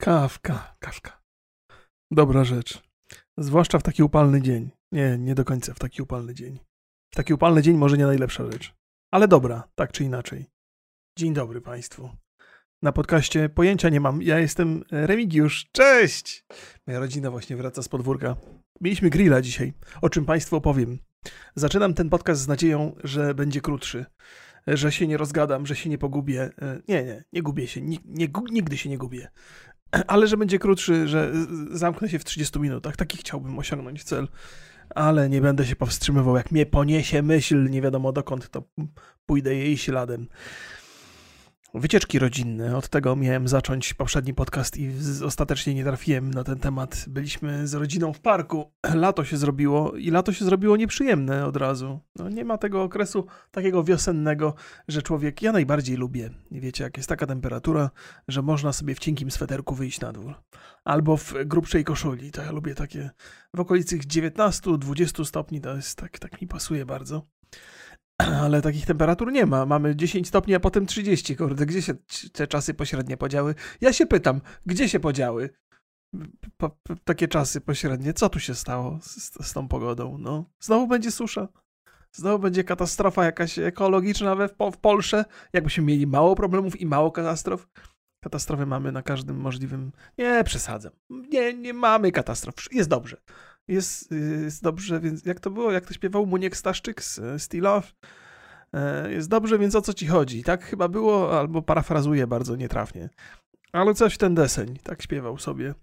Kawka, kawka. Dobra rzecz. Zwłaszcza w taki upalny dzień. Nie, nie do końca w taki upalny dzień. W taki upalny dzień może nie najlepsza rzecz. Ale dobra, tak czy inaczej. Dzień dobry Państwu. Na podcaście pojęcia nie mam. Ja jestem Remigiusz. Cześć! Moja rodzina właśnie wraca z podwórka. Mieliśmy grilla dzisiaj, o czym Państwu opowiem. Zaczynam ten podcast z nadzieją, że będzie krótszy, że się nie rozgadam, że się nie pogubię. Nie, nie, nie gubię się, nigdy się nie gubię. Ale że będzie krótszy, że zamknę się w 30 minutach. Taki chciałbym osiągnąć cel. Ale nie będę się powstrzymywał. Jak mnie poniesie myśl, nie wiadomo dokąd, to pójdę jej śladem. Wycieczki rodzinne. Od tego miałem zacząć poprzedni podcast i ostatecznie nie trafiłem na ten temat. Byliśmy z rodziną w parku. Lato się zrobiło i lato się zrobiło nieprzyjemne od razu. No, nie ma tego okresu takiego wiosennego, że człowiek. Ja najbardziej lubię. Wiecie, jak jest taka temperatura, że można sobie w cienkim sweterku wyjść na dwór. Albo w grubszej koszuli. To ja lubię takie w okolicy 19-20 stopni. To jest tak, tak mi pasuje bardzo. ale takich temperatur nie ma. Mamy 10 stopni, a potem 30. Kurde, gdzie się te czasy pośrednie podziały? Ja się pytam, gdzie się podziały po, po, takie czasy pośrednie? Co tu się stało z, z, tą pogodą? No, znowu będzie susza. Znowu będzie katastrofa jakaś ekologiczna we, w, w Polsce. Jakbyśmy mieli mało problemów i mało katastrof. Katastrofy mamy na każdym możliwym. Nie, przesadzam. Nie, nie mamy katastrof. Jest dobrze jest, jest dobrze, więc jak to było, jak to śpiewał Muniek Staszczyk z Love, e, jest dobrze, więc o co ci chodzi? Tak chyba było, albo parafrazuję bardzo nietrafnie. Ale coś ten deseń, tak śpiewał sobie.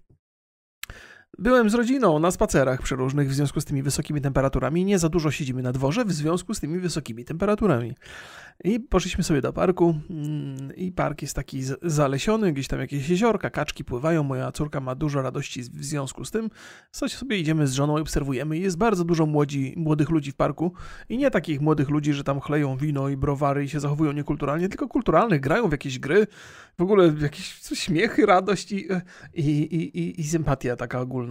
Byłem z rodziną na spacerach przeróżnych w związku z tymi wysokimi temperaturami. Nie za dużo siedzimy na dworze w związku z tymi wysokimi temperaturami. I poszliśmy sobie do parku mm, i park jest taki zalesiony, gdzieś tam jakieś jeziorka, kaczki pływają, moja córka ma dużo radości w związku z tym. Coś sobie idziemy z żoną i obserwujemy. Jest bardzo dużo młodzi, młodych ludzi w parku i nie takich młodych ludzi, że tam chleją wino i browary i się zachowują niekulturalnie, tylko kulturalnych, grają w jakieś gry, w ogóle jakieś śmiechy, radość i, i, i, i sympatia taka ogólna.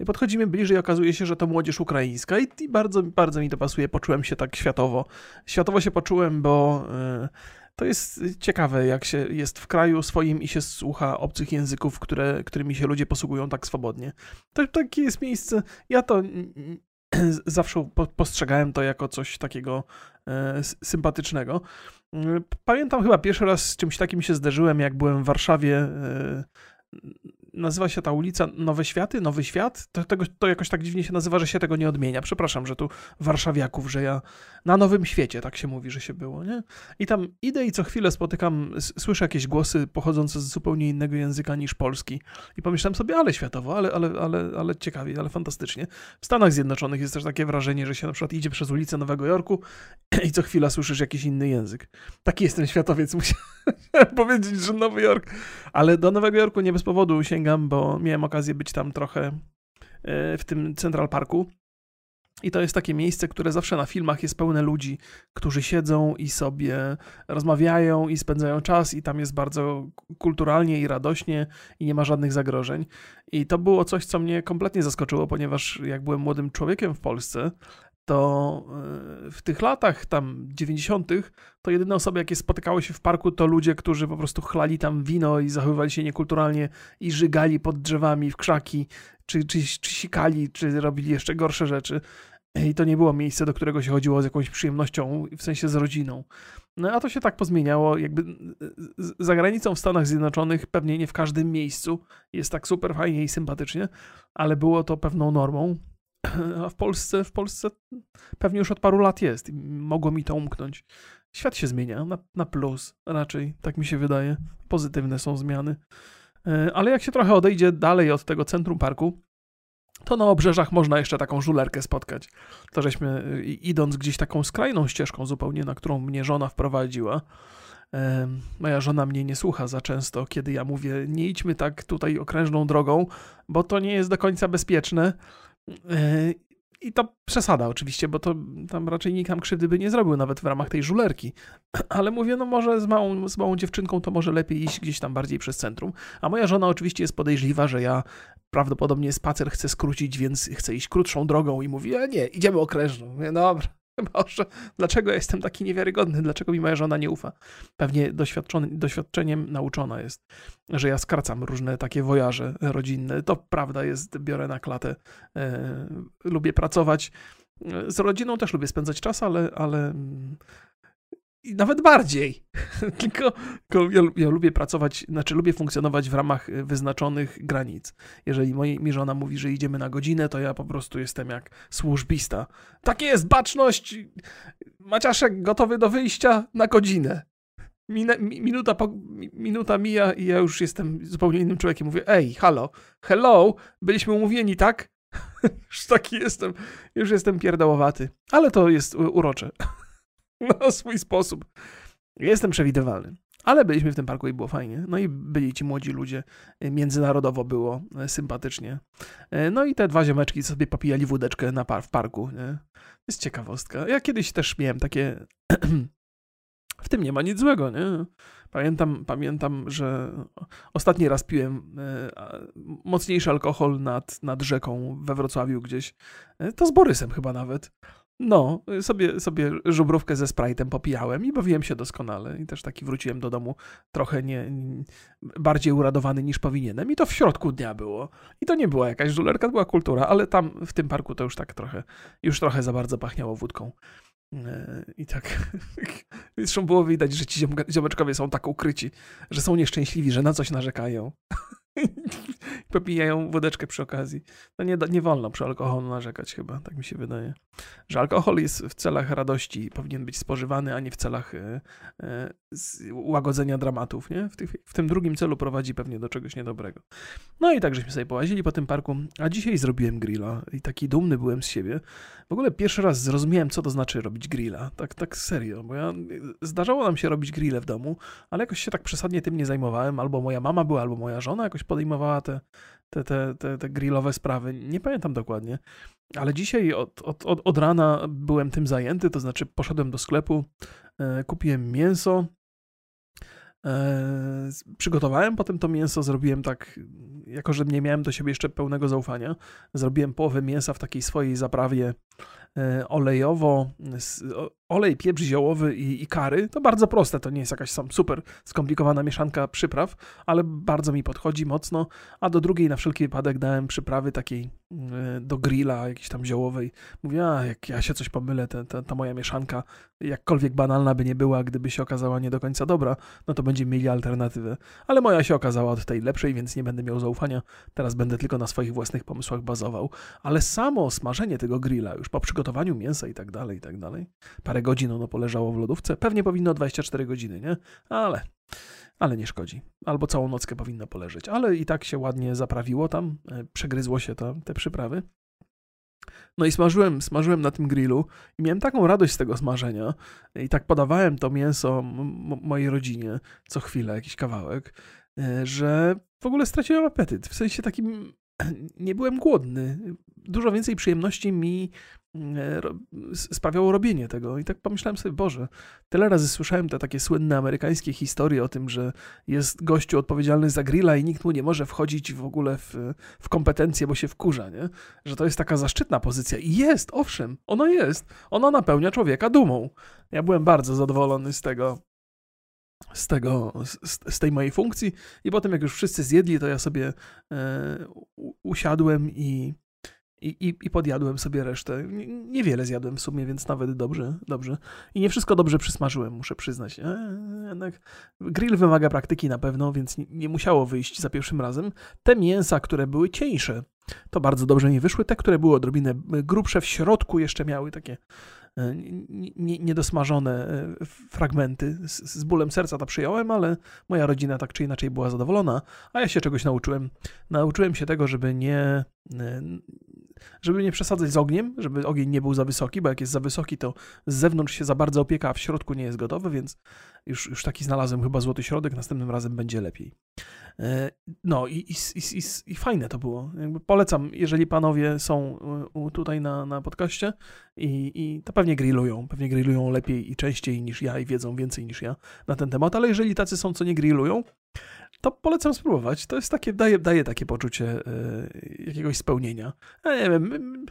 I podchodzimy bliżej, okazuje się, że to młodzież ukraińska i, i bardzo, bardzo mi to pasuje. Poczułem się tak światowo. Światowo się poczułem, bo E, to jest ciekawe, jak się jest w kraju swoim i się słucha obcych języków, które, którymi się ludzie posługują tak swobodnie. To takie jest miejsce. Ja to zawsze postrzegałem to jako coś takiego e, sympatycznego. Pamiętam chyba pierwszy raz z czymś takim się zderzyłem, jak byłem w Warszawie e, nazywa się ta ulica Nowe Światy, Nowy Świat. To, tego, to jakoś tak dziwnie się nazywa, że się tego nie odmienia. Przepraszam, że tu warszawiaków, że ja na Nowym Świecie, tak się mówi, że się było, nie? I tam idę i co chwilę spotykam, słyszę jakieś głosy pochodzące z zupełnie innego języka niż polski. I pomyślałem sobie, ale światowo, ale, ale, ale, ale ciekawie, ale fantastycznie. W Stanach Zjednoczonych jest też takie wrażenie, że się na przykład idzie przez ulicę Nowego Jorku i co chwila słyszysz jakiś inny język. Taki jest ten światowiec, musiałem powiedzieć, że Nowy Jork. Ale do Nowego Jorku nie bez powodu sięgam Birmingham, bo miałem okazję być tam trochę e, w tym Central Parku. I to jest takie miejsce, które zawsze na filmach jest pełne ludzi, którzy siedzą i sobie rozmawiają i spędzają czas, i tam jest bardzo kulturalnie i radośnie, i nie ma żadnych zagrożeń. I to było coś, co mnie kompletnie zaskoczyło, ponieważ jak byłem młodym człowiekiem w Polsce, to e, w tych latach tam 90. to jedyne osoby, jakie spotykały się w parku, to ludzie, którzy po prostu chlali tam wino i zachowywali się niekulturalnie i żygali pod drzewami w krzaki, czy, czy, czy sikali, czy robili jeszcze gorsze rzeczy. I to nie było miejsce, do którego się chodziło z jakąś przyjemnością, w sensie z rodziną. No a to się tak pozmieniało, jakby za granicą w Stanach Zjednoczonych, pewnie nie w każdym miejscu jest tak super fajnie i sympatycznie, ale było to pewną normą. A w Polsce, w Polsce pewnie już od paru lat jest i mogło mi to umknąć. Świat się zmienia na, na plus, raczej, tak mi się wydaje. Pozytywne są zmiany. E, ale jak się trochę odejdzie dalej od tego centrum parku, to na obrzeżach można jeszcze taką żulerkę spotkać. To żeśmy idąc gdzieś taką skrajną ścieżką zupełnie, na którą mnie żona wprowadziła. E, moja żona mnie nie słucha za często, kiedy ja mówię, nie idźmy tak tutaj okrężną drogą, bo to nie jest do końca bezpieczne. E, I to przesada oczywiście, bo to tam raczej nikt nam krzywdy by nie zrobił, nawet w ramach tej żulerki. Ale mówię, no może z małą, z małą dziewczynką to może lepiej iść gdzieś tam bardziej przez centrum. A moja żona oczywiście jest podejrzliwa, że ja prawdopodobnie spacer chcę skrócić, więc chcę iść krótszą drogą i mówi, a nie, idziemy okrężną. Mówię, dobra, Boże, dlaczego jestem taki niewiarygodny? Dlaczego mi moja żona nie ufa? Pewnie doświadczeniem nauczona jest, że ja skracam różne takie wojaże rodzinne. To prawda jest, biorę na klatę. E, lubię pracować. E, z rodziną też lubię spędzać czas, ale, ale mm, i nawet bardziej. tylko, tylko ja, ja, lubię pracować, znaczy lubię funkcjonować w ramach y, wyznaczonych granic. Jeżeli moi, mi żona mówi, że idziemy na godzinę, to ja po prostu jestem jak służbista. Tak jest, baczność! Maciaszek gotowy do wyjścia na godzinę. Minę, minuta, po, minuta mija i ja już jestem zupełnie innym człowiekiem. Mówię, ej, halo, hello, byliśmy umówieni, tak? już taki jestem, już jestem pierdołowaty. Ale to jest urocze. na swój sposób. Jestem przewidywalny. Ale byliśmy w tym parku i było fajnie. No i byli ci młodzi ludzie. Międzynarodowo było e, sympatycznie. E, no i te dwa ziomeczki sobie popijali wódeczkę na par w parku. Nie? Jest ciekawostka. Ja kiedyś też miałem takie... w tym nie ma nic złego, nie? Pamiętam, pamiętam, że ostatni raz piłem e, mocniejszy alkohol nad, nad rzeką we Wrocławiu gdzieś. To z Borysem chyba nawet. No, sobie, sobie żubrówkę ze Sprite'em popijałem i bawiłem się doskonale. I też taki wróciłem do domu trochę nie, bardziej uradowany niż powinienem. I to w środku dnia było. I to nie była jakaś żulerka, to była kultura, ale tam w tym parku to już tak trochę, już trochę za bardzo pachniało wódką. E, I tak, zresztą było widać, że ci ziomeczkowie są tak ukryci, że są nieszczęśliwi, że na coś narzekają. Popijają wódeczkę przy okazji. No nie, nie wolno przy alkoholu narzekać chyba, tak mi się wydaje. Że alkohol jest w celach radości, powinien być spożywany, a nie w celach e, e, łagodzenia dramatów, nie? W, tych, w, tym drugim celu prowadzi pewnie do czegoś niedobrego. No i tak żeśmy sobie połazili po tym parku, a dzisiaj zrobiłem grilla i taki dumny byłem z siebie. W ogóle pierwszy raz zrozumiałem, co to znaczy robić grilla. Tak, tak serio, bo ja, zdarzało nam się robić grille w domu, ale jakoś się tak przesadnie tym nie zajmowałem. Albo moja mama była, albo moja żona jakoś podejmowała te, te, te, te, te grillowe sprawy. Nie pamiętam dokładnie. Ale dzisiaj od, od, od, od rana byłem tym zajęty, to znaczy poszedłem do sklepu, e, kupiłem mięso, e, przygotowałem potem to mięso, zrobiłem tak, jako że nie miałem do siebie jeszcze pełnego zaufania, zrobiłem połowę mięsa w takiej swojej zaprawie olejowo, olej, pieprz ziołowy i, i kary. To bardzo proste, to nie jest jakaś sam super skomplikowana mieszanka przypraw, ale bardzo mi podchodzi mocno. A do drugiej na wszelki wypadek dałem przyprawy takiej e, do grilla, jakiejś tam ziołowej. Mówię, a jak ja się coś pomylę, ta, ta, ta moja mieszanka, jakkolwiek banalna by nie była, gdyby się okazała nie do końca dobra, no to będziemy mieli alternatywę. Ale moja się okazała od tej lepszej, więc nie będę miał zaufania. Teraz będę tylko na swoich własnych pomysłach bazował. Ale samo smażenie tego grilla, już po przygotowaniu mięsa i tak dalej, i tak dalej, parę godzin ono poleżało w lodówce. Pewnie powinno 24 godziny, nie? Ale, ale nie szkodzi. Albo całą nockę powinno poleżeć. Ale i tak się ładnie zaprawiło tam, e, przegryzło się to, te przyprawy. No i smażyłem, smażyłem na tym grillu i miałem taką radość z tego smażenia i tak podawałem to mięso mojej rodzinie co chwilę, jakiś kawałek, e, że w ogóle straciłem apetyt. W sensie takim nie byłem głodny. Dużo więcej przyjemności mi E, sprawiało robienie tego. I tak pomyślałem sobie, Boże, tyle razy słyszałem te takie słynne amerykańskie historie o tym, że jest gościu odpowiedzialny za grilla i nikt mu nie może wchodzić w ogóle w, w kompetencje, bo się wkurza, nie? Że to jest taka zaszczytna pozycja. I jest, owszem, ona jest. Ona napełnia człowieka dumą. Ja byłem bardzo zadowolony z tego, z, tego, z, z, tej mojej funkcji. I potem, jak już wszyscy zjedli, to ja sobie e, usiadłem i i, i, I podjadłem sobie resztę. Niewiele zjadłem w sumie, więc nawet dobrze, dobrze. I nie wszystko dobrze przysmażyłem, muszę przyznać. E, jednak grill wymaga praktyki na pewno, więc nie, musiało wyjść za pierwszym razem. Te mięsa, które były cieńsze, to bardzo dobrze nie wyszły. Te, które były odrobinę grubsze w środku, jeszcze miały takie e, niedosmażone e, fragmenty. Z, z bólem serca to przyjąłem, ale moja rodzina tak czy inaczej była zadowolona, a ja się czegoś nauczyłem. Nauczyłem się tego, żeby nie żeby nie przesadzać z ogniem, żeby ogień nie był za wysoki, bo jak jest za wysoki, to z zewnątrz się za bardzo opieka, a w środku nie jest gotowy, więc już, już taki znalazłem chyba złoty środek, następnym razem będzie lepiej. E, no i, i, i, i fajne to było. Jakby polecam, jeżeli panowie są tutaj na, na podcaście i, i to pewnie grillują, pewnie grillują lepiej i częściej niż ja i wiedzą więcej niż ja na ten temat, ale jeżeli tacy są, co nie grillują, to polecam spróbować. To jest takie, daje, daje takie poczucie y, jakiegoś spełnienia. Ja nie wiem,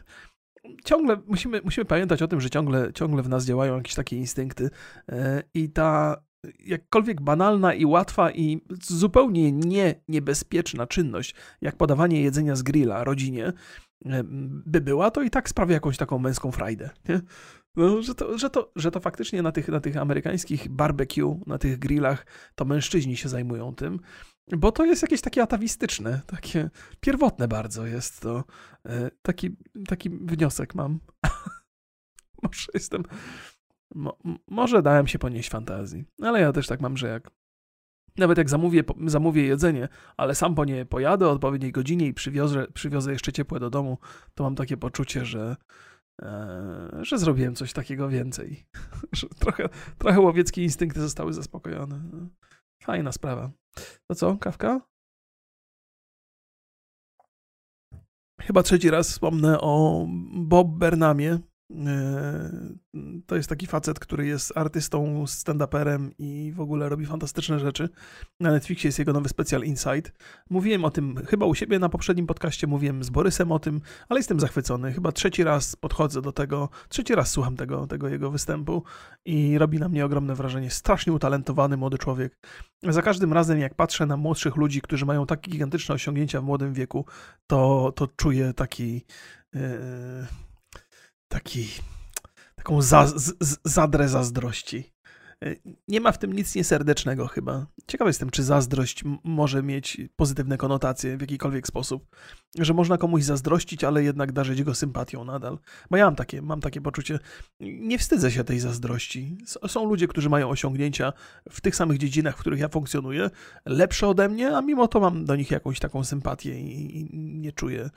ciągle musimy, musimy pamiętać o tym, że ciągle, ciągle w nas działają jakieś takie instynkty e, i ta jakkolwiek banalna i łatwa i zupełnie nie niebezpieczna czynność, jak podawanie jedzenia z grilla rodzinie, e, by była, to i tak sprawia jakąś taką męską frajdę. Nie? No, że, to, że, to, że to faktycznie na tych, na tych amerykańskich barbecue, na tych grillach, to mężczyźni się zajmują tym, bo to jest jakieś takie atawistyczne, takie pierwotne bardzo jest to. E, taki, taki wniosek mam. Może jestem Mo może dałem się ponieść fantazji, ale ja też tak mam, że jak nawet jak zamówię, zamówię jedzenie, ale sam po nie pojadę o odpowiedniej godzinie i przywiozę, przywiozę jeszcze ciepłe do domu, to mam takie poczucie, że, że zrobiłem coś takiego więcej. trochę, trochę łowieckie instynkty zostały zaspokojone. Fajna sprawa. To co, kawka? Chyba trzeci raz wspomnę o Bob Bernamie, E, to jest taki facet, który jest artystą, stand-uperem i w ogóle robi fantastyczne rzeczy. Na Netflixie jest jego nowy specjal Insight. Mówiłem o tym chyba u siebie na poprzednim podcaście, mówiłem z Borysem o tym, ale jestem zachwycony. Chyba trzeci raz podchodzę do tego, trzeci raz słucham tego, tego jego występu i robi na mnie ogromne wrażenie. Strasznie utalentowany młody człowiek. Za każdym razem, jak patrzę na młodszych ludzi, którzy mają takie gigantyczne osiągnięcia w młodym wieku, to, to czuję taki. Yy taki, taką za, z, zadrę zazdrości. E, nie ma w tym nic nieserdecznego chyba. Ciekawy jestem, czy zazdrość może mieć pozytywne konotacje w jakikolwiek sposób. Że można komuś zazdrościć, ale jednak darzyć go sympatią nadal. Bo ja mam takie, mam takie poczucie, nie wstydzę się tej zazdrości. Są ludzie, którzy mają osiągnięcia w tych samych dziedzinach, w których ja funkcjonuję, lepsze ode mnie, a mimo to mam do nich jakąś taką sympatię i, i nie czuję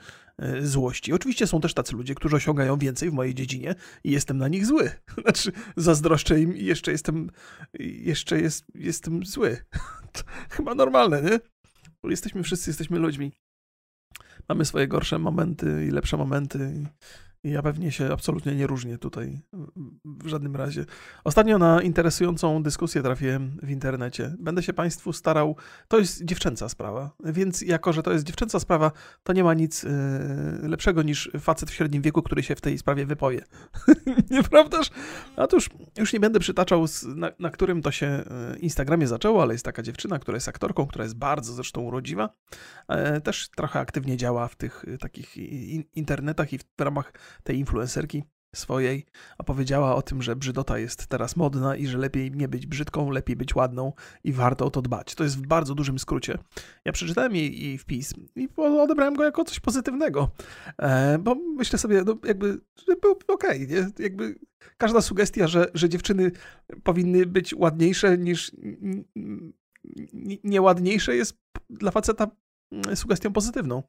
złości. Oczywiście są też tacy ludzie, którzy osiągają więcej w mojej dziedzinie i jestem na nich zły. Znaczy, zazdroszczę im i jeszcze jestem, jeszcze jest, jestem zły. To chyba normalne, nie? Bo jesteśmy wszyscy, jesteśmy ludźmi. Mamy swoje gorsze momenty i lepsze momenty. Ja pewnie się absolutnie nie różnię tutaj w żadnym razie. Ostatnio na interesującą dyskusję trafiłem w internecie. Będę się Państwu starał. To jest dziewczęca sprawa, więc jako, że to jest dziewczęca sprawa, to nie ma nic yy, lepszego niż facet w średnim wieku, który się w tej sprawie wypowie. Nieprawdaż? Otóż już nie będę przytaczał, na, na, którym to się e, Instagramie zaczęło, ale jest taka dziewczyna, która jest aktorką, która jest bardzo zresztą urodziwa. E, też trochę aktywnie działa w tych takich internetach i w ramach tej influencerki swojej, a powiedziała o tym, że brzydota jest teraz modna i że lepiej nie być brzydką, lepiej być ładną i warto o to dbać. To jest w bardzo dużym skrócie. Ja przeczytałem jej, jej wpis i odebrałem go jako coś pozytywnego, e, bo myślę sobie, no jakby, że był okej, okay, nie? Jakby każda sugestia, że, że dziewczyny powinny być ładniejsze niż nieładniejsze jest dla faceta sugestią pozytywną.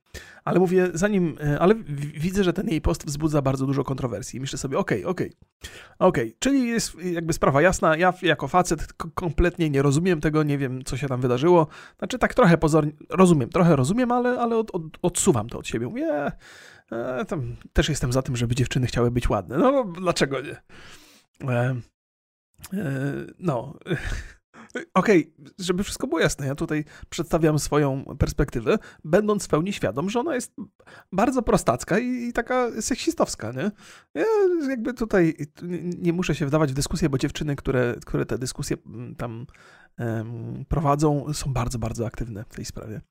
Ale mówię, zanim, e, ale widzę, że ten jej post wzbudza bardzo dużo kontrowersji. Myślę sobie, okej, okay, okej, okay, okej, okay. czyli jest jakby sprawa jasna, ja jako facet kompletnie nie rozumiem tego, nie wiem, co się tam wydarzyło. Znaczy tak trochę pozornie, rozumiem, trochę rozumiem, ale, ale od, od, odsuwam to od siebie. Mówię, e, tam też jestem za tym, żeby dziewczyny chciały być ładne. No, dlaczego nie? E, e, no... Okej, okay, żeby wszystko było jasne, ja tutaj przedstawiam swoją perspektywę, będąc w pełni świadom, że ona jest bardzo prostacka i, taka seksistowska, nie? Ja jakby tutaj nie muszę się wdawać w dyskusję, bo dziewczyny, które, które te dyskusje mm, tam um, prowadzą, są bardzo, bardzo aktywne w tej sprawie.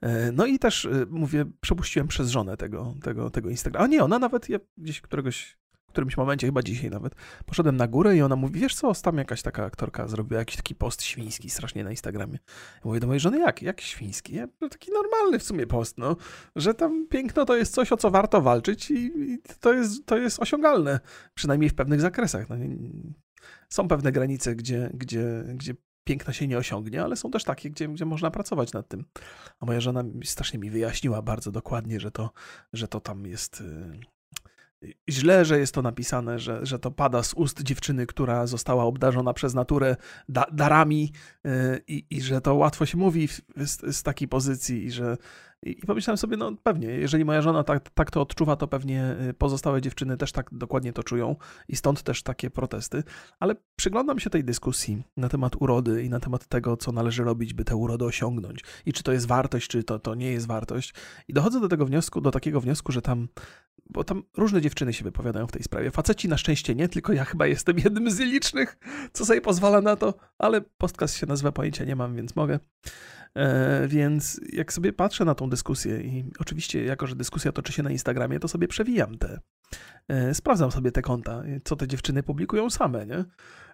E, no i też, y, mówię, przepuściłem przez żonę tego, tego, tego Instagrama. A nie, ona nawet, ja gdzieś któregoś którymś momencie, chyba dzisiaj nawet, poszedłem na górę i ona mówi, wiesz co, tam jakaś taka aktorka zrobiła jakiś taki post świński strasznie na Instagramie. Ja mówię do mojej żony, jak? Jak świński? Ja, no taki normalny w sumie post, no, że tam piękno to jest coś, o co warto walczyć i, i to, jest, to jest osiągalne, przynajmniej w pewnych zakresach. No, są pewne granice, gdzie, gdzie, gdzie piękna się nie osiągnie, ale są też takie, gdzie, gdzie można pracować nad tym. A moja żona strasznie mi wyjaśniła bardzo dokładnie, że to, że to tam jest y, źle, że jest to napisane, że, że to pada z ust dziewczyny, która została obdarzona przez naturę da, darami yy, i że to łatwo się mówi z, z takiej pozycji i że I pomyślałem sobie, no pewnie, jeżeli moja żona tak, tak to odczuwa, to pewnie y, pozostałe dziewczyny też tak dokładnie to czują i stąd też takie protesty. Ale przyglądam się tej dyskusji na temat urody i na temat tego, co należy robić, by tę urodę osiągnąć i czy to jest wartość, czy to, to nie jest wartość. I dochodzę do tego wniosku, do takiego wniosku, że tam bo tam różne dziewczyny się wypowiadają w tej sprawie. Faceci na szczęście nie, tylko ja chyba jestem jednym z licznych, co sobie pozwala na to, ale podcast się nazywa Pojęcia nie mam, więc mogę. E, więc jak sobie patrzę na tą dyskusję i oczywiście jako, że dyskusja toczy się na Instagramie, to sobie przewijam te, e, sprawdzam sobie te konta, co te dziewczyny publikują same, nie?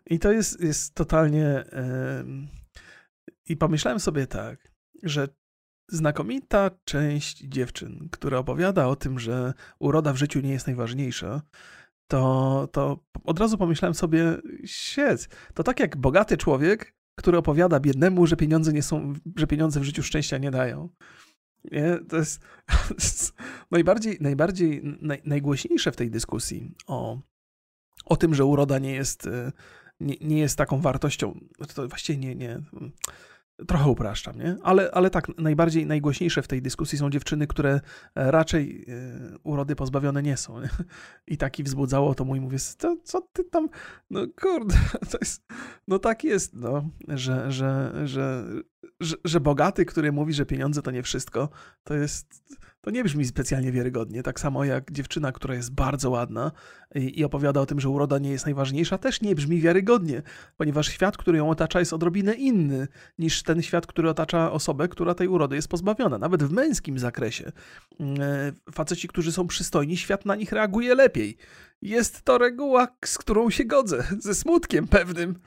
I to jest, jest totalnie... E, I pomyślałem sobie tak, że znakomita część dziewczyn, która opowiada o tym, że uroda w życiu nie jest najważniejsza, to, to od razu pomyślałem sobie, siec, to tak jak bogaty człowiek, który opowiada biednemu, że pieniądze nie są, że pieniądze w życiu szczęścia nie dają. Nie? To jest, najbardziej, najbardziej naj, najgłośniejsze w tej dyskusji o, o tym, że uroda nie jest, nie, nie jest taką wartością. To właściwie nie, nie Trochę upraszczam, nie? Ale, ale tak, najbardziej, najgłośniejsze w tej dyskusji są dziewczyny, które e, raczej e, urody pozbawione nie są. Nie? I taki wzbudzało to mój, mówię, co, co ty tam, no kurde, to jest, no tak jest, no, że, że, że, że, że bogaty, który mówi, że pieniądze to nie wszystko, to jest, to nie brzmi specjalnie wiarygodnie. Tak samo jak dziewczyna, która jest bardzo ładna i, i, opowiada o tym, że uroda nie jest najważniejsza, też nie brzmi wiarygodnie, ponieważ świat, który ją otacza, jest odrobinę inny niż ten świat, który otacza osobę, która tej urody jest pozbawiona. Nawet w męskim zakresie. Mm, e, faceci, którzy są przystojni, świat na nich reaguje lepiej. Jest to reguła, z którą się godzę, ze smutkiem pewnym,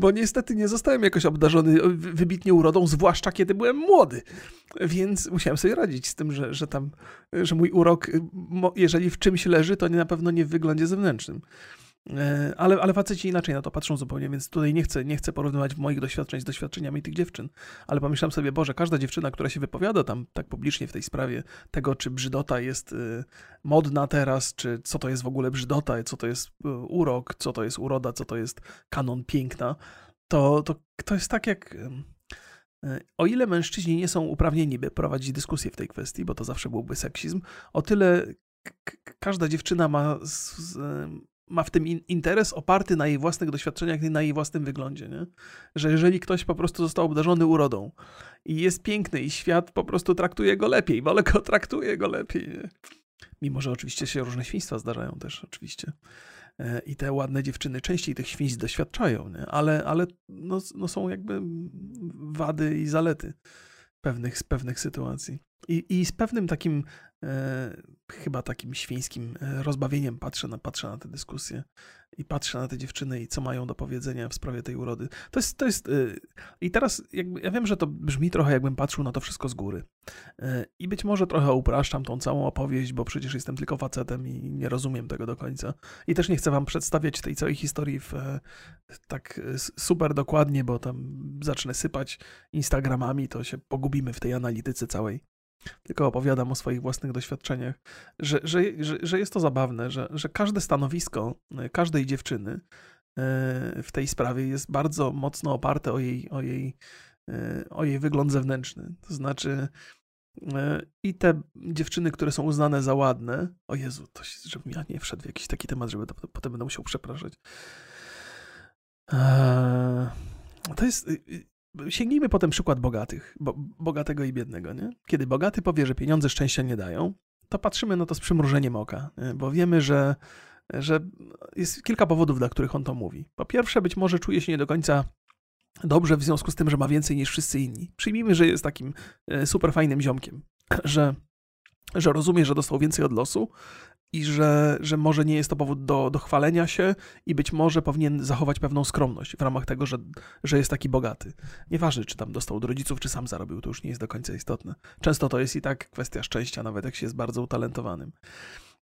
bo niestety nie zostałem jakoś obdarzony wybitnie urodą, zwłaszcza kiedy byłem młody. Więc musiałem sobie radzić z tym, że, że tam, że mój urok, jeżeli w czymś leży, to nie na pewno nie w wyglądzie zewnętrznym. E, ale, ale faceci inaczej na to patrzą zupełnie, więc tutaj nie chcę, nie chcę porównywać moich doświadczeń z doświadczeniami tych dziewczyn, ale pomyślałem sobie, Boże, każda dziewczyna, która się wypowiada tam tak publicznie w tej sprawie tego, czy brzydota jest y, modna teraz, czy co to jest w ogóle brzydota, co to jest y, urok, co to jest uroda, co to jest kanon piękna, to, to, to jest tak jak... Y, o ile mężczyźni nie są uprawnieni, by prowadzić dyskusję w tej kwestii, bo to zawsze byłby seksizm, o tyle każda dziewczyna ma ma w tym interes oparty na jej własnych doświadczeniach i na jej własnym wyglądzie, nie? Że jeżeli ktoś po prostu został obdarzony urodą i jest piękny i świat po prostu traktuje go lepiej, wolę go traktuje go lepiej, nie? Mimo, że oczywiście się różne świństwa zdarzają też, oczywiście. E, I te ładne dziewczyny częściej tych świństw doświadczają, nie? ale, ale no, no są jakby wady i zalety pewnych, z pewnych sytuacji. I, I z pewnym takim, chyba takim świńskim e, rozbawieniem patrzę na, patrzę na tę dyskusję i patrzę na te dziewczyny i co mają do powiedzenia w sprawie tej urody. To jest, to jest e, i teraz jakby, ja wiem, że to brzmi trochę jakbym patrzył na to wszystko z góry. E, I być może trochę upraszczam tą całą opowieść, bo przecież jestem tylko facetem i nie rozumiem tego do końca. I też nie chcę wam przedstawiać tej całej historii w, e, tak super dokładnie, bo tam zacznę sypać Instagramami, to się pogubimy w tej analityce całej tylko opowiadam o swoich własnych doświadczeniach, że, że, że, że jest to zabawne, że, że każde stanowisko e, każdej dziewczyny e, w tej sprawie jest bardzo mocno oparte o jej, o jej, e, o jej wygląd zewnętrzny. To znaczy, i te dziewczyny, które są uznane za ładne, o Jezu, to się, żebym ja nie wszedł w jakiś taki temat, żeby to, potem będę musiał przepraszać. To jest y, y, sięgnijmy potem przykład bogatych, bo, bogatego i biednego. Nie? Kiedy bogaty powie, że pieniądze szczęścia nie dają, to patrzymy na to z przymrużeniem oka, bo wiemy, że, że jest kilka powodów, dla których on to mówi. Po pierwsze, być może czuje się nie do końca dobrze w związku z tym, że ma więcej niż wszyscy inni. Przyjmijmy, że jest takim e, super fajnym ziomkiem, że, że rozumie, że dostał więcej od losu, i że, że może nie jest to powód do, do chwalenia się i być może powinien zachować pewną skromność w ramach tego, że, że jest taki bogaty. Nieważne, czy tam dostał od rodziców, czy sam zarobił, to już nie jest do końca istotne. Często to jest i tak kwestia szczęścia, nawet jak się jest bardzo utalentowanym.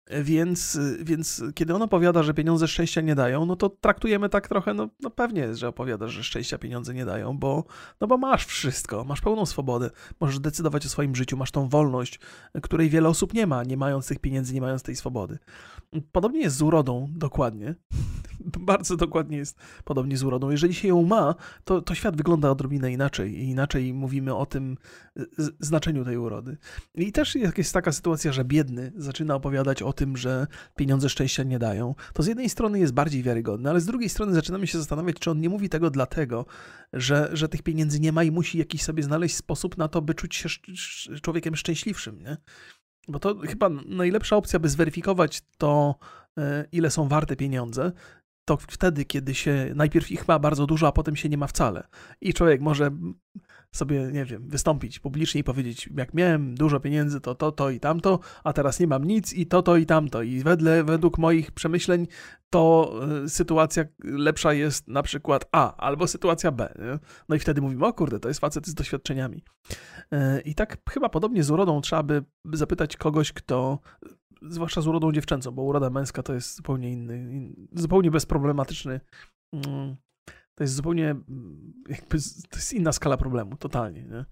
Więc, więc kiedy on opowiada, że pieniądze szczęścia nie dają, no to traktujemy tak trochę, no, no pewnie jest, że opowiadasz, że szczęścia pieniądze nie dają, bo, no bo masz wszystko, masz pełną swobodę, możesz decydować o swoim życiu, masz tą wolność, której wiele osób nie ma, nie mając tych pieniędzy, nie mając tej swobody. Podobnie jest z urodą, dokładnie. Bardzo dokładnie jest podobnie z urodą. Jeżeli się ją ma, to, to świat wygląda odrobinę inaczej i inaczej mówimy o tym znaczeniu tej urody. I też jest taka sytuacja, że biedny zaczyna opowiadać o tym, że pieniądze szczęścia nie dają. To z jednej strony jest bardziej wiarygodne, ale z drugiej strony zaczynamy się zastanawiać, czy on nie mówi tego dlatego, że, że tych pieniędzy nie ma i musi jakiś sobie znaleźć sposób na to, by czuć się człowiekiem szczęśliwszym. Nie? Bo to chyba najlepsza opcja, by zweryfikować to, e, ile są warte pieniądze, to wtedy, kiedy się najpierw ich ma bardzo dużo, a potem się nie ma wcale. I człowiek może sobie, nie wiem, wystąpić publicznie i powiedzieć, jak miałem dużo pieniędzy, to to, to i tamto, a teraz nie mam nic i to, to i tamto. I wedle, według moich przemyśleń to y, sytuacja lepsza jest na przykład A albo sytuacja B. Nie? No i wtedy mówimy, o kurde, to jest facet z doświadczeniami. Y, I tak chyba podobnie z urodą trzeba by zapytać kogoś, kto zwłaszcza z urodą dziewczęcą, bo uroda męska to jest zupełnie inny, zupełnie bezproblematyczny mm, to jest zupełnie mm, jakby, to jest inna skala problemu, totalnie, nie?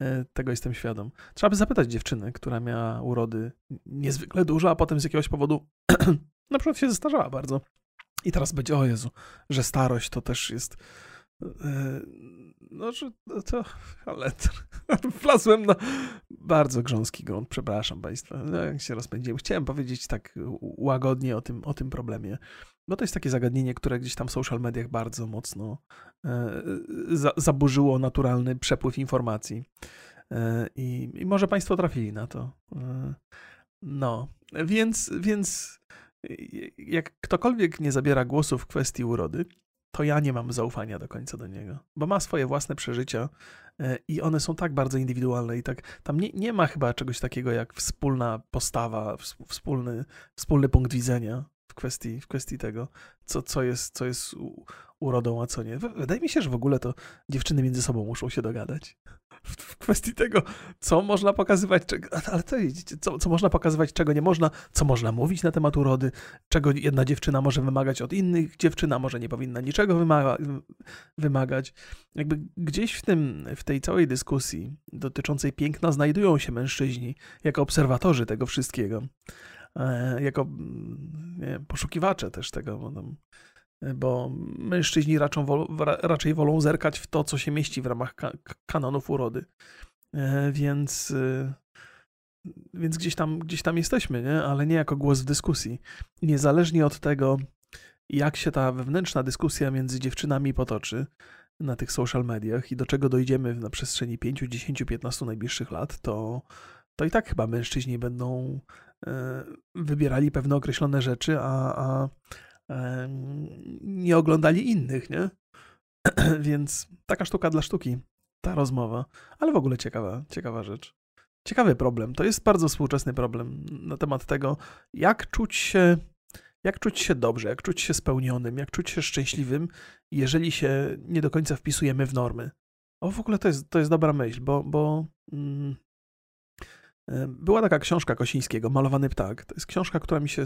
E, tego jestem świadom. Trzeba by zapytać dziewczyny, która miała urody niezwykle dużo, a potem z jakiegoś powodu na przykład się zestarzała bardzo. I teraz będzie, o Jezu, że starość to też jest no, że to, ale wlazłem na bardzo grząski grunt, przepraszam Państwa, no, jak się rozpędziłem. Chciałem powiedzieć tak łagodnie o tym, o tym problemie, bo to jest takie zagadnienie, które gdzieś tam w social mediach bardzo mocno e, za, zaburzyło naturalny przepływ informacji. E, i, I może Państwo trafili na to. E, no, więc, więc jak ktokolwiek nie zabiera głosu w kwestii urody, to ja nie mam zaufania do końca do niego, bo ma swoje własne przeżycia e, i one są tak bardzo indywidualne i tak tam nie, nie ma chyba czegoś takiego jak wspólna postawa, wspólny, wspólny punkt widzenia w kwestii, w kwestii tego, co, co, jest, co jest urodą, a co nie. Wydaje mi się, że w ogóle to dziewczyny między sobą muszą się dogadać w kwestii tego, co można pokazywać, czego, ale to co, co można pokazywać, czego nie można, co można mówić na temat urody, czego jedna dziewczyna może wymagać od innych dziewczyn, a może nie powinna niczego wymaga, wymagać. Jakby gdzieś w, tym, w tej całej dyskusji dotyczącej piękna znajdują się mężczyźni jako obserwatorzy tego wszystkiego, jako nie, poszukiwacze też tego bo mężczyźni raczą, raczej wolą zerkać w to, co się mieści w ramach kanonów urody. E, więc, e, więc gdzieś, tam, gdzieś tam jesteśmy, nie? ale nie jako głos w dyskusji. Niezależnie od tego, jak się ta wewnętrzna dyskusja między dziewczynami potoczy na tych social mediach i do czego dojdziemy na przestrzeni 5, 10, 15 najbliższych lat, to, to i tak chyba mężczyźni będą e, wybierali pewne określone rzeczy, a, a nie oglądali innych, nie? Więc taka sztuka dla sztuki, ta rozmowa, ale w ogóle ciekawa, ciekawa rzecz. Ciekawy problem. To jest bardzo współczesny problem na temat tego, jak czuć się, jak czuć się dobrze, jak czuć się spełnionym, jak czuć się szczęśliwym, jeżeli się nie do końca wpisujemy w normy. O, w ogóle to jest, to jest dobra myśl, bo, bo mm, e, była taka książka Kosińskiego, Malowany ptak. To jest książka, która mi się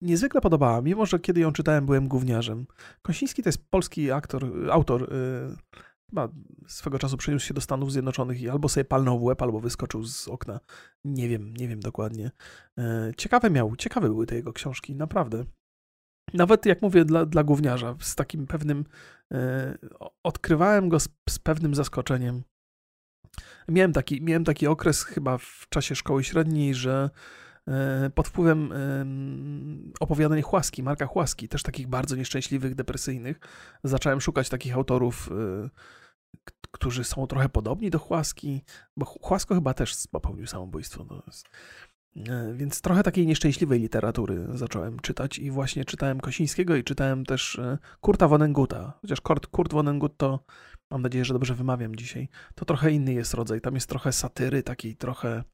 niezwykle podobała, mimo że kiedy ją czytałem, byłem gówniarzem. Kosiński to jest polski aktor, autor, yy, chyba swego czasu przeniósł się do Stanów Zjednoczonych i albo sobie palnął w łeb, albo wyskoczył z okna. Nie wiem, nie wiem dokładnie. Yy, ciekawe miał, ciekawe były te jego książki, naprawdę. Nawet jak mówię, dla, dla gówniarza, z takim pewnym, yy, odkrywałem go z, z pewnym zaskoczeniem. Miałem taki, miałem taki okres chyba w czasie szkoły średniej, że E, pod wpływem opowiadań Chłaski, Marka Chłaski, też takich bardzo nieszczęśliwych, depresyjnych, zacząłem szukać takich autorów, e, którzy są trochę podobni do Chłaski, bo Chłasko chyba też popełnił samobójstwo. No więc trochę takiej nieszczęśliwej literatury zacząłem czytać i właśnie czytałem Kosińskiego i czytałem też Kurta Vonneguta. Chociaż Kurt, Kurt Vonnegut to, mam nadzieję, że dobrze wymawiam dzisiaj, to trochę inny jest rodzaj. Tam jest trochę satyry, takiej trochę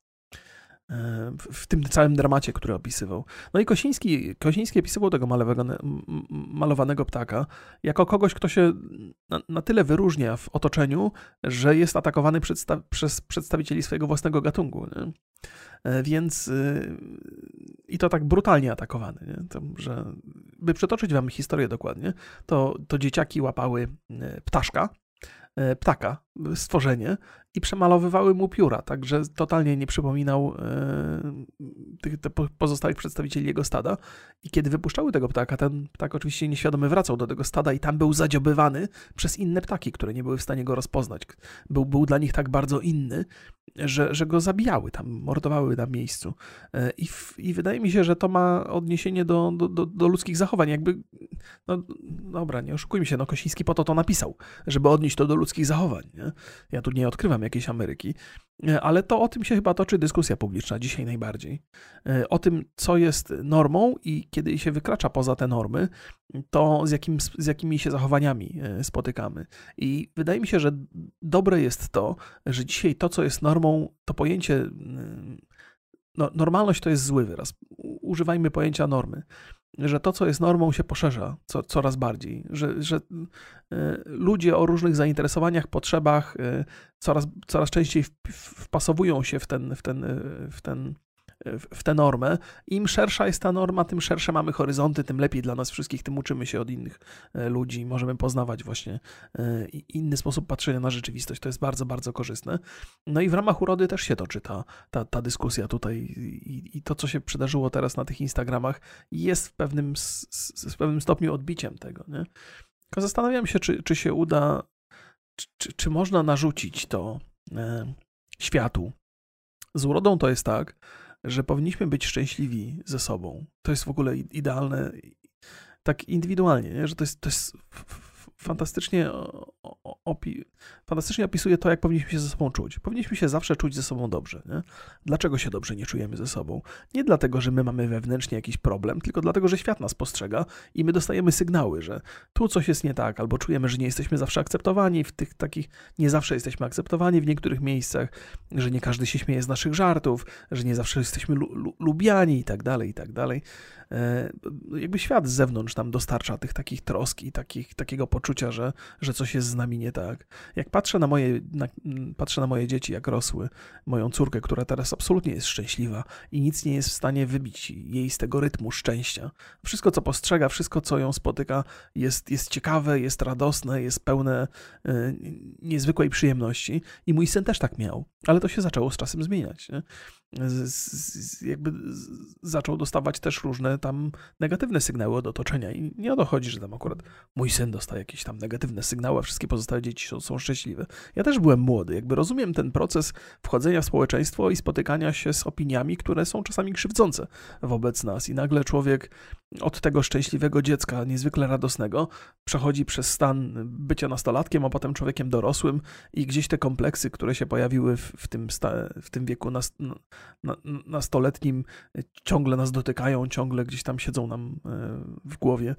w tym całym dramacie, który opisywał. No i Kosiński, Kosiński opisywał tego malowanego ptaka jako kogoś, kto się na, na tyle wyróżnia w otoczeniu, że jest atakowany przedsta przez przedstawicieli swojego własnego gatunku. Nie? E, więc y, i to tak brutalnie atakowany, nie? To, że by przetoczyć wam historię dokładnie, to, to dzieciaki łapały e, ptaszka, E, ptaka, stworzenie i przemalowywały mu pióra, także totalnie nie przypominał tych pozostałych przedstawicieli jego stada. I kiedy wypuszczały tego ptaka, ten ptak oczywiście nieświadomy wracał do tego stada i tam był zadziobywany przez inne ptaki, które nie były w stanie go rozpoznać. Był, był dla nich tak bardzo inny, że, że go zabijały tam, mordowały na miejscu. E, I, w, I wydaje mi się, że to ma odniesienie do, do, do, do ludzkich zachowań. Jakby, no dobra, nie oszukujmy się, no Kosiński po to to napisał, żeby odnieść to do ludzkich zachowań. Nie? Ja tu nie odkrywam jakiejś Ameryki, e, ale to o tym się chyba toczy dyskusja publiczna dzisiaj najbardziej. E, o tym, co jest normą i kiedy się wykracza poza te normy, to z, jakim, z jakimi się zachowaniami spotykamy. I wydaje mi się, że dobre jest to, że dzisiaj to, co jest normą, normą to pojęcie, mm, no, normalność to jest zły wyraz. Używajmy pojęcia normy. Że to, co jest normą, się poszerza co, coraz bardziej, że, że y, ludzie o różnych zainteresowaniach, potrzebach y, coraz, coraz częściej wpasowują się w ten, w ten, y, w ten w tę normę. Im szersza jest ta norma, tym szersze mamy horyzonty, tym lepiej dla nas wszystkich, tym uczymy się od innych e, ludzi, możemy poznawać właśnie e, inny sposób patrzenia na rzeczywistość. To jest bardzo, bardzo korzystne. No i w ramach urody też się toczy ta, ta, ta dyskusja tutaj i, i to, co się przydarzyło teraz na tych Instagramach, jest w pewnym, w pewnym stopniu odbiciem tego. Nie? Tylko zastanawiam się, czy, czy się uda, czy, czy można narzucić to e, światu. Z urodą to jest tak, że powinniśmy być szczęśliwi ze sobą. To jest w ogóle idealne, tak indywidualnie, nie? że to jest, to jest fantastycznie, opi fantastycznie opisuje to, jak powinniśmy się ze sobą czuć. Powinniśmy się zawsze czuć ze sobą dobrze. Nie? Dlaczego się dobrze nie czujemy ze sobą? Nie dlatego, że my mamy wewnętrznie jakiś problem, tylko dlatego, że świat nas postrzega i my dostajemy sygnały, że tu coś jest nie tak, albo czujemy, że nie jesteśmy zawsze akceptowani w tych takich, nie zawsze jesteśmy akceptowani w niektórych miejscach, że nie każdy się śmieje z naszych żartów, że nie zawsze jesteśmy lu lubiani i tak dalej, i tak dalej. E, jakby świat z zewnątrz nam dostarcza tych takich troski, takich, takiego poczucia, że, że coś jest z nami nie tak. Jak patrzę na moje, na, patrzę na moje dzieci, jak rosły, moją córkę, która teraz absolutnie jest szczęśliwa i nic nie jest w stanie wybić jej z tego rytmu szczęścia. Wszystko, co postrzega, wszystko, co ją spotyka, jest, jest ciekawe, jest radosne, jest pełne y, niezwykłej przyjemności. I mój syn też tak miał, ale to się zaczęło z czasem zmieniać. Nie? z, jakby zaczął dostawać też różne tam negatywne sygnały od otoczenia. I nie o to chodzi, że tam akurat mój syn dostaje jakieś tam negatywne sygnały, a wszystkie pozostałe dzieci są, są szczęśliwe. Ja też byłem młody, jakby rozumiem ten proces wchodzenia w społeczeństwo i spotykania się z opiniami, które są czasami krzywdzące wobec nas. I nagle człowiek od tego szczęśliwego dziecka, niezwykle radosnego, przechodzi przez stan bycia nastolatkiem, a potem człowiekiem dorosłym i gdzieś te kompleksy, które się pojawiły w, w tym, w tym wieku nas, na, nastoletnim, ciągle nas dotykają, ciągle gdzieś tam siedzą nam e, w głowie,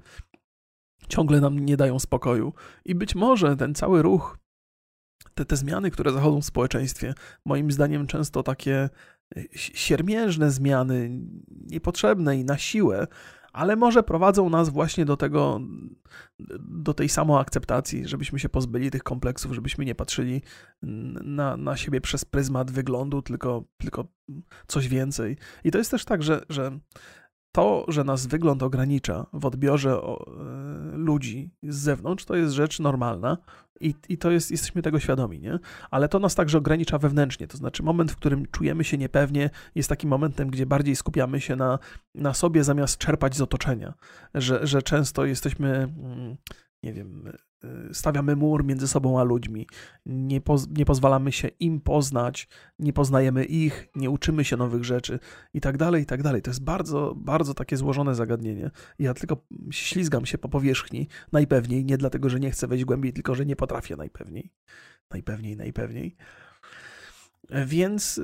ciągle nam nie dają spokoju. I być może ten cały ruch, te, te zmiany, które zachodzą w społeczeństwie, moim zdaniem często takie e, siermiężne zmiany, niepotrzebne i na siłę, ale może prowadzą nas właśnie do tego, do tej samoakceptacji, żebyśmy się pozbyli tych kompleksów, żebyśmy nie patrzyli na, na siebie przez pryzmat wyglądu, tylko, tylko coś więcej. I to jest też tak, że, że to, że nas wygląd ogranicza w odbiorze e, ludzi z zewnątrz, to jest rzecz normalna i, i to jest, jesteśmy tego świadomi, nie? Ale to nas także ogranicza wewnętrznie, to znaczy moment, w którym czujemy się niepewnie, jest takim momentem, gdzie bardziej skupiamy się na, na sobie zamiast czerpać z otoczenia, że, że często jesteśmy, mm, nie wiem, stawiamy mur między sobą a ludźmi, nie, poz, nie pozwalamy się im poznać, nie poznajemy ich, nie uczymy się nowych rzeczy i tak dalej, i tak dalej. To jest bardzo, bardzo takie złożone zagadnienie. Ja tylko ślizgam się po powierzchni najpewniej, nie dlatego, że nie chcę wejść głębiej, tylko że nie potrafię najpewniej. Najpewniej, najpewniej. Więc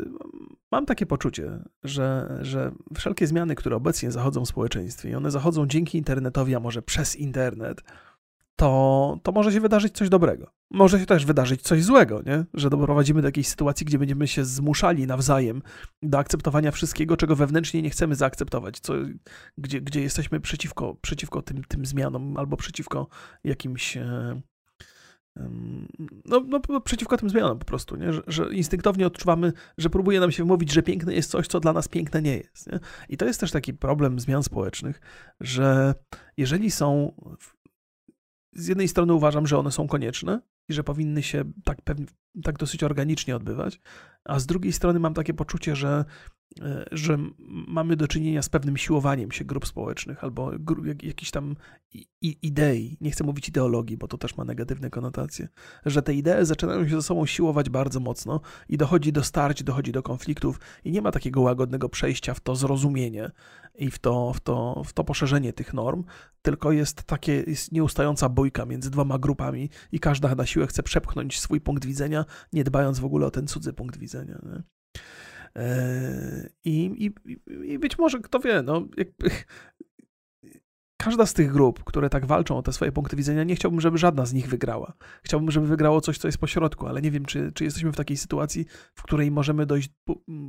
mam takie poczucie, że, że wszelkie zmiany, które obecnie zachodzą w społeczeństwie, i one zachodzą dzięki internetowi, a może przez internet, to, to może się wydarzyć coś dobrego. Może się też wydarzyć coś złego, nie? że doprowadzimy do jakiejś sytuacji, gdzie będziemy się zmuszali nawzajem do akceptowania wszystkiego, czego wewnętrznie nie chcemy zaakceptować, co, gdzie, gdzie jesteśmy przeciwko, przeciwko tym, tym zmianom albo przeciwko jakimś. E, no, no, przeciwko tym zmianom po prostu, nie? Że, że, instynktownie odczuwamy, że próbuje nam się mówić, że piękne jest coś, co dla nas piękne nie jest. Nie? I to jest też taki problem zmian społecznych, że jeżeli są z jednej strony uważam, że one są konieczne i że powinny się tak, tak dosyć organicznie odbywać, a z drugiej strony mam takie poczucie, że że mamy do czynienia z pewnym siłowaniem się grup społecznych albo jak, jakichś tam idei, nie chcę mówić ideologii, bo to też ma negatywne konotacje, że te idee zaczynają się ze sobą siłować bardzo mocno i dochodzi do starć, dochodzi do konfliktów i nie ma takiego łagodnego przejścia w to zrozumienie i w to, w to, w to poszerzenie tych norm, tylko jest takie jest nieustająca bójka między dwoma grupami i każda na siłę chce przepchnąć swój punkt widzenia, nie dbając w ogóle o ten cudzy punkt widzenia. Nie? I, i, I, być może, kto wie, no, jakby, każda z tych grup, które tak walczą o te swoje punkty widzenia, nie chciałbym, żeby żadna z nich wygrała. Chciałbym, żeby wygrało coś, co jest pośrodku, ale nie wiem, czy, czy jesteśmy w takiej sytuacji, w której możemy dojść,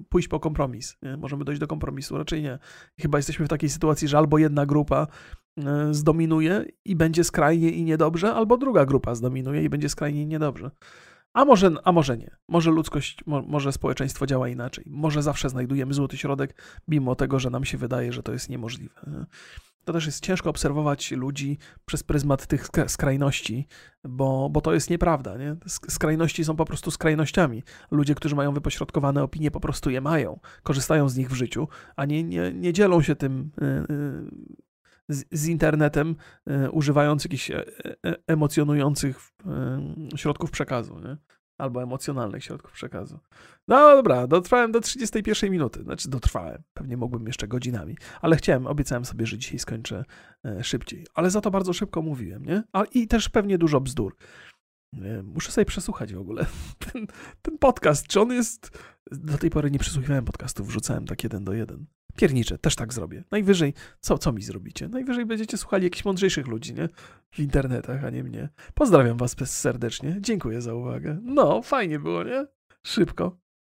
pójść po kompromis. Nie? Możemy dojść do kompromisu, raczej nie. Chyba jesteśmy w takiej sytuacji, że albo jedna grupa e, zdominuje i będzie skrajnie i niedobrze, albo druga grupa zdominuje i będzie skrajnie i niedobrze. A może, a może nie. Może ludzkość, mo, może społeczeństwo działa inaczej. Może zawsze znajdujemy złoty środek, mimo tego, że nam się wydaje, że to jest niemożliwe. To też jest ciężko obserwować ludzi przez pryzmat tych skrajności, bo, bo to jest nieprawda. Nie? Skrajności są po prostu skrajnościami. Ludzie, którzy mają wypośrodkowane opinie, po prostu je mają, korzystają z nich w życiu, a nie, nie, nie dzielą się tym y, y, z, z internetem, e, używając jakichś e, e, emocjonujących środków przekazu, nie? albo emocjonalnych środków przekazu. No dobra, dotrwałem do 31 minuty. Znaczy, dotrwałem. Pewnie mógłbym jeszcze godzinami, ale chciałem, obiecałem sobie, że dzisiaj skończę szybciej. Ale za to bardzo szybko mówiłem, nie? A, I też pewnie dużo bzdur. Muszę sobie przesłuchać w ogóle ten, ten podcast. Czy on jest. Do tej pory nie przesłuchiwałem podcastów, wrzucałem tak jeden do jeden. Piernicze, też tak zrobię. Najwyżej, co, co mi zrobicie? Najwyżej będziecie słuchali jakichś mądrzejszych ludzi, nie? W internetach, a nie mnie. Pozdrawiam was serdecznie. Dziękuję za uwagę. No, fajnie było, nie? Szybko.